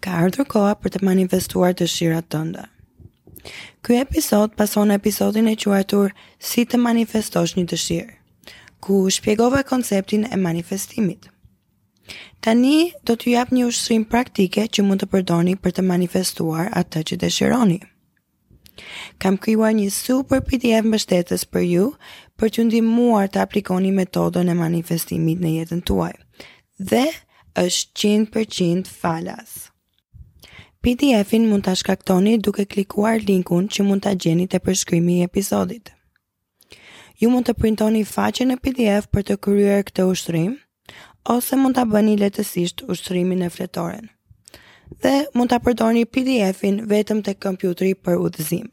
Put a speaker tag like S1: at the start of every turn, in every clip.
S1: Ka ardhur koha për të manifestuar dëshirat tënde. Ky episod pason episodin e quajtur Si të manifestosh një dëshirë, ku shpjegova konceptin e manifestimit. Tani do t'ju jap një ushtrim praktike që mund të përdorni për të manifestuar atë që dëshironi. Kam krijuar një super PDF mbështetës për ju për t'ju ndihmuar të aplikoni metodën e manifestimit në jetën tuaj. Dhe është 100% falas. PDF-in mund ta shkarkoni duke klikuar linkun që mund ta gjeni te përshkrimi i episodit. Ju mund të printoni faqen në PDF për të kryer këtë ushtrim, ose mund ta bëni lehtësisht ushtrimin në fletoren. Dhe mund ta përdorni PDF-in vetëm te kompjutri për udhëzim.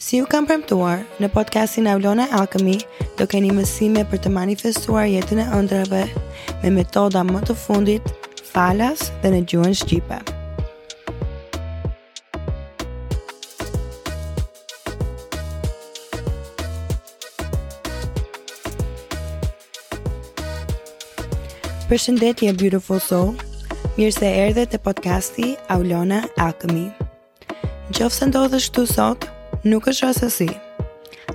S1: Si ju kam premtuar, në podcastin Aulona Alchemy, do keni mësime për të manifestuar jetën e ëndrrave me metoda më të fundit, falas dhe në gjuhën shqipe. Përshëndetje beautiful soul. Mirë se erdhe te podcasti Aulona Alchemy. Në qoftë se ndodhesh këtu sot, nuk është rastësi.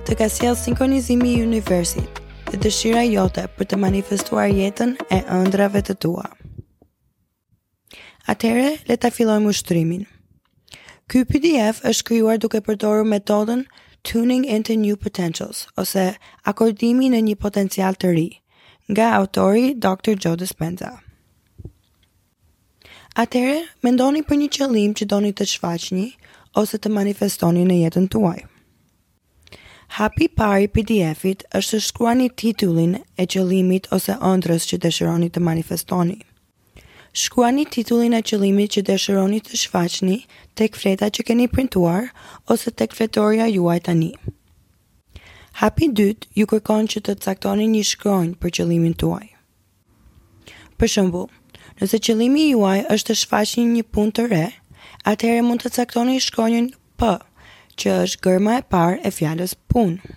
S1: Të ka sjellë sinkronizimi i universit dhe dëshira jote për të manifestuar jetën e ëndrrave të tua. Atëherë, le ta fillojmë ushtrimin. Ky PDF është krijuar duke përdorur metodën Tuning into New Potentials ose akordimi në një potencial të ri nga autori Dr. Joe Dispenza. Atëherë, mendoni për një qëllim që doni të shfaqni ose të manifestoni në jetën tuaj. Hapi i parë i PDF-it është të shkruani titullin e qëllimit ose ëndrrës që dëshironi të manifestoni. Shkruani titullin e qëllimit që dëshironi të shfaqni tek fleta që keni printuar ose tek fletorja juaj tani. Hapi i dytë ju kërkon që të caktoni një shkronjë për qëllimin tuaj. Për shembull, nëse qëllimi juaj është të shfaqni një punë të re, atëherë mund të caktoni shkronjën P, që është gërma e parë e fjalës punë.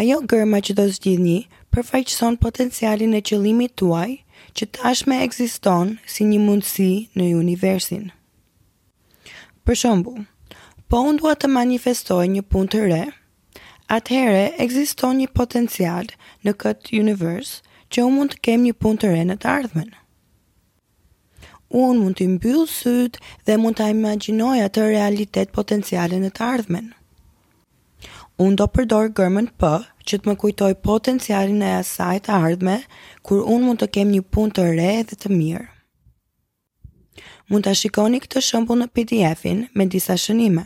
S1: Ajo gërma që do zgjidhni përfaqëson potencialin e qëllimit tuaj që tashmë ekziston si një mundësi në universin. Për shembull, po unë dua të manifestoj një punë të re, atëherë ekziston një potencial në këtë univers që unë mund të kem një punë të re në të ardhmen. Unë mund t'i mbyll sytë dhe mund ta imagjinoj atë realitet potencial në të ardhmen. Unë do përdor germën P që të më kujtojë potencialin e asaj të ardhme, kur unë mund të kem një punë të re dhe të mirë. Mund ta shikoni këtë shembull në PDF-in me disa shënime.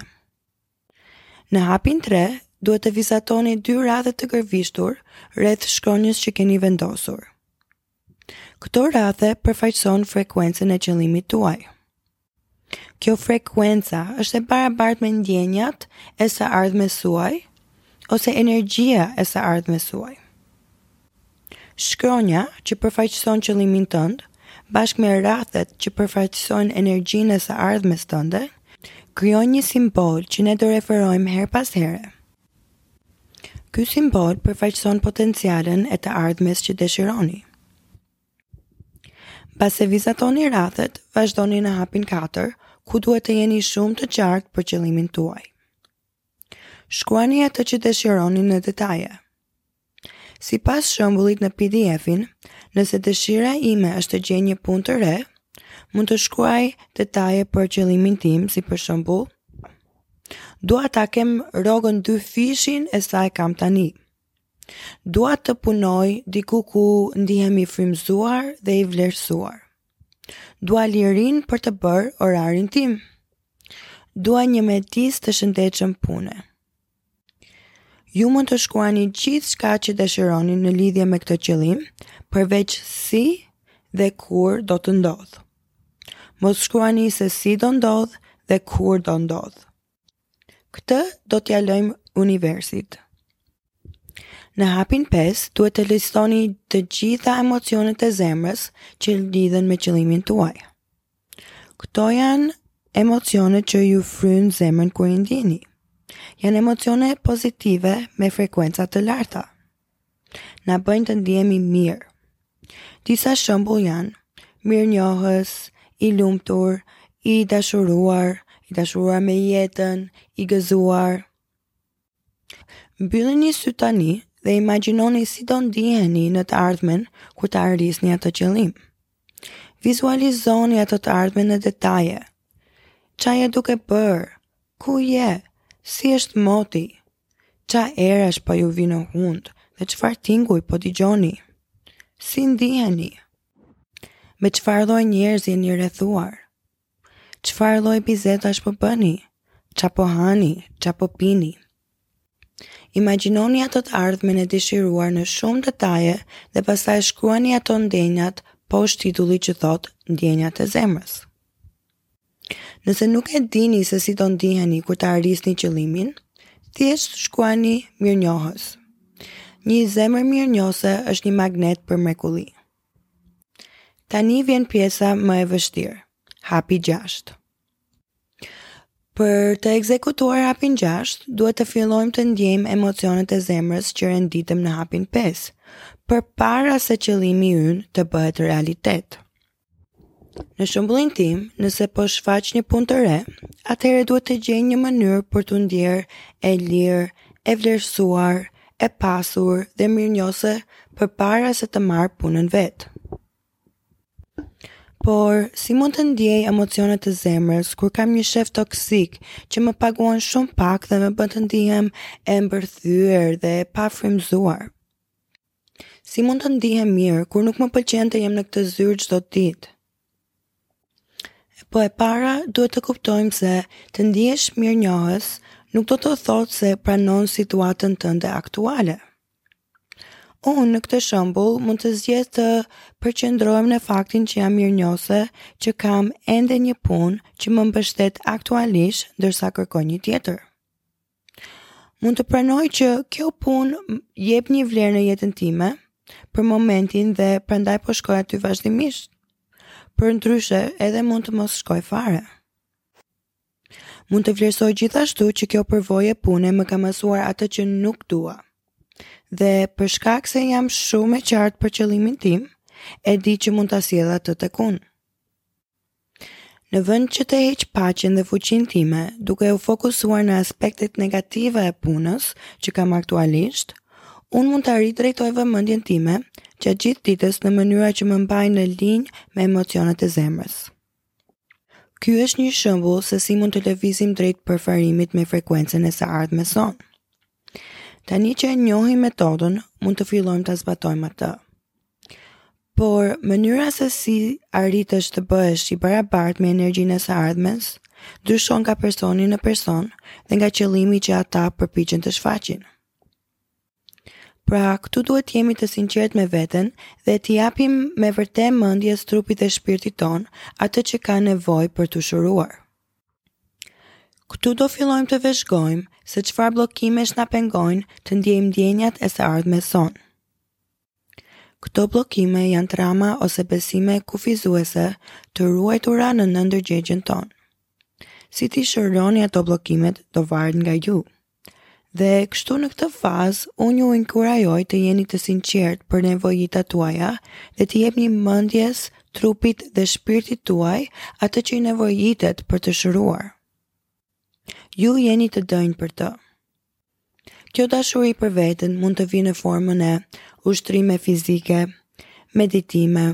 S1: Në hapin 3, duhet të vizatoni dy rrathë të gërvishtur rreth shkronjës që keni vendosur. Këto rrathë përfaqësojnë frekuencën e qëllimit tuaj. Kjo frekuenca është e barabartë me ndjenjat e së ardhmes suaj ose energjia e së ardhmes suaj. Shkronja që përfaqëson qëllimin tënd, bashkë me rrathët që përfaqësojnë energjinë e së ardhmes tënde, krijojnë një simbol që ne do referojmë herë pas here. Ky simbol përfaqëson potencialin e të ardhmes që dëshironi. Pasi vizatoni rrathët, vazhdoni në hapin 4, ku duhet të jeni shumë të qartë për qëllimin tuaj. Shkruani atë që dëshironi në detaje. Sipas shembullit në PDF-in, nëse dëshira ime është të gjej një punë të re, mund të shkruaj detaje për qëllimin tim, si për shembull, dua ta kem rrogën dyfishin e sa e kam tani. Dua të punoj diku ku ndihem i frymëzuar dhe i vlerësuar. Dua lirinë për të bërë orarin tim. Dua një mjedis të shëndetshëm pune. Ju mund të shkruani gjithçka që dëshironi në lidhje me këtë qëllim, përveç si dhe kur do të ndodhë. Mos shkruani se si do ndodhë dhe kur do ndodhë. Këtë do t'ia lëmë universit. Në hapin 5 duhet të listoni të gjitha emocionet e zemrës që lidhen me qëllimin tuaj. Këto janë emocionet që ju fryjnë zemrën kur i ndieni. Janë emocione pozitive me frekuenca të larta. na bëjnë të ndihemi mirë. Disa shembuj janë mirënjohës, i lumtur, i dashuruar, i dashuruar me jetën, i gëzuar. Mbyllini sytë tani dhe imagjinoni si do ndiheni në të ardhmen kur ta arrini atë qëllim. Vizualizoni atë të ardhme në detaje. Ça je duke bërë? Ku je? Si është moti? Ça erash po ju vijnë në hundë dhe çfarë tinguj po dëgjoni? Si ndiheni? Me çfarë lloj njerëz jeni rrethuar? Çfarë lloj bisedash po bëni? Ça po hani? Ça po pini? Imagjinoni atë të ardhmen e dëshiruar në shumë detaje dhe pastaj shkruani ato ndjenjat poshtë titullit që thotë ndjenjat e zemrës. Nëse nuk e dini se si do ndiheni kur ta arrisni qëllimin, thjesht shkruani mirënjohës. Një zemër mirënjohëse është një magnet për mrekulli. Tani vjen pjesa më e vështirë, hapi 6. Për të ekzekutuar hapin 6, duhet të fillojmë të ndjejmë emocionet e zemrës që renditëm në hapin 5, përpara se qëllimi ynë të bëhet realitet. Në shembullin tim, nëse po shfaq një punë të re, atëherë duhet të gjej një mënyrë për t'u ndjerë e lirë, e vlerësuar, e pasur dhe mirënjohëse përpara se të marr punën vetë. Por, si mund të ndjej emocione të zemrës kur kam një shef toksik që më paguan shumë pak dhe më bën të ndihem e mbërthyer dhe e pafrymëzuar? Si mund të ndihem mirë kur nuk më pëlqen të jem në këtë zyrë çdo ditë? Po e para, duhet të kuptojmë se të ndihesh mirënjohës nuk do të thotë se pranon situatën tënde aktuale. Unë në këtë shembull mund të zgjedh të përqendrohem në faktin që jam mirënjohëse që kam ende një punë që më mbështet aktualisht ndërsa kërkoj një tjetër. Mund të pranoj që kjo punë jep një vlerë në jetën time për momentin dhe prandaj po shkoj aty vazhdimisht. Përndryshe edhe mund të mos shkoj fare. Mund të vlerësoj gjithashtu që kjo përvojë pune më ka mësuar atë që nuk dua. Dhe për shkak se jam shumë e qartë për qëllimin tim, e di që mund ta sjell atë tek unë. Në vend që të heq paqen dhe fuqinë time, duke u fokusuar në aspektet negative të punës që kam aktualisht, unë mund ta ridrejtoj vëmendjen time gjatë gjithë ditës në mënyra që më mbajnë në linjë me emocionet e zemrës. Ky është një shembull se si mund të lëvizim drejt përafrimit me frekuencën e së ardhmes sonë. Tani që e njohim metodën, mund të fillojmë ta zbatojmë atë. Por, mënyra se si arritesh të bëhesh i barabartë me energjinë e së ardhmes, ndryshon nga personi në person dhe nga qëllimi që ata përpiqen të shfaqin. Pra, këtu duhet të jemi të sinqertë me veten dhe t'i japim me vërtet mendjes, trupit dhe shpirtit tonë atë që kanë nevojë për t'u shëruar. Këtu do fillojmë të vëzhgojmë se çfarë bllokimesh na pengojnë të ndjejmë ndjenjat e së ardhmes sonë. Këto bllokime janë trauma ose besime kufizuese të ruajtura në nëndërgjegjen tonë. Si t'i shëroni ato bllokimet do varet nga ju. Dhe kështu në këtë fazë, unë ju inkurajoj të jeni të sinqertë për nevojat tuaja dhe t'i jepni mendjes, trupit dhe shpirtit tuaj atë që i nevojitet për t'u shëruar. Ju jeni të denjë për të. Kjo dashuri për veten mund të vijë në formën e ushtrime fizike, meditime,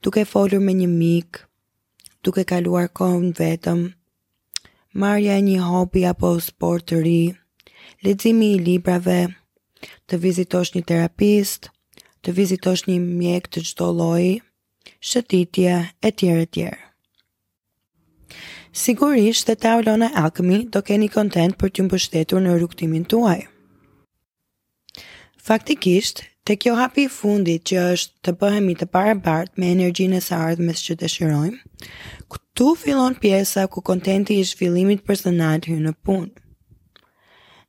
S1: duke folur me një mik, duke kaluar kohën vetëm, marrja e një hobi apo sport të ri, leximi i librave, të vizitosh një terapist, të vizitosh një mjek të çdo lloji, shëtitje etj etj. Sigurisht dhe te Aulona Alchemy do keni kontent për t'ju mbështetur në rrugëtimin tuaj. Faktikisht, tek kjo hapi i fundit që është të bëhemi të barabartë me energjinë e së ardhmes që dëshirojmë, këtu fillon pjesa ku kontenti i zhvillimit personal hyn në punë.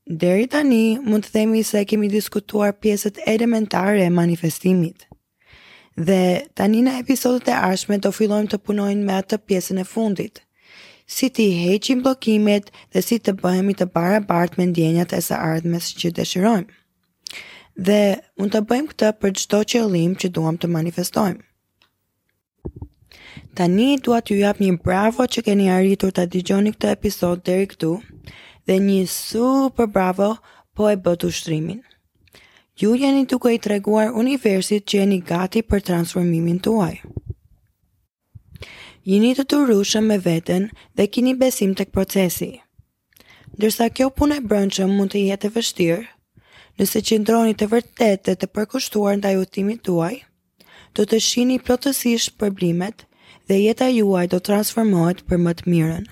S1: Deri tani mund të themi se kemi diskutuar pjesët elementare e manifestimit. Dhe tani në episodet e ardhshme do fillojmë të punojmë me atë pjesën e fundit. Si t'i heqim bllokimet dhe si të bëhemi të barabartë me ndjenjat e së ardhmes që dëshirojmë. Dhe mund ta bëjmë këtë për çdo qëllim që duam të manifestojmë. Tani dua t'ju jap një bravo që keni arritur ta dëgjoni këtë episod deri këtu dhe një super bravo po e bëtë ushtrimin. Ju jeni duke i treguar universit që jeni gati për transformimin tuaj. Jini të durueshëm me veten dhe kini besim tek procesi. Ndërsa kjo punë e brendshme mund të jetë e vështirë, nëse qëndroni të vërtetë dhe të përkushtuar ndaj udhëtimit tuaj, do të shihni plotësisht shpërblimet dhe jeta juaj do të transformohet për më të mirën.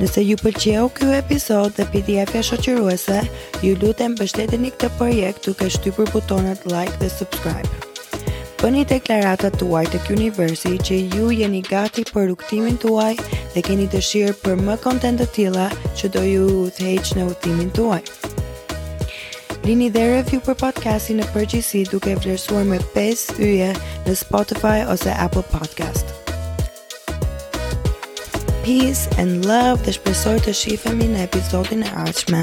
S1: Nëse ju pëlqeu ky episod dhe pdf-ja shoqëruese, ju lutem mbështeteni këtë projekt duke shtypur butonat like dhe subscribe. Bëni deklaratën tuaj tek universi që ju jeni gati për rrugëtimin tuaj dhe keni dëshirë për më kontent të tilla që do ju udhëheqë në udhëtimin tuaj. Lini dhe review për podcastin në përgjithësi duke vlerësuar me 5 yje në Spotify ose Apple Podcast. Peace and love dhe shpresoj të shifemi në episodin e ardhshme.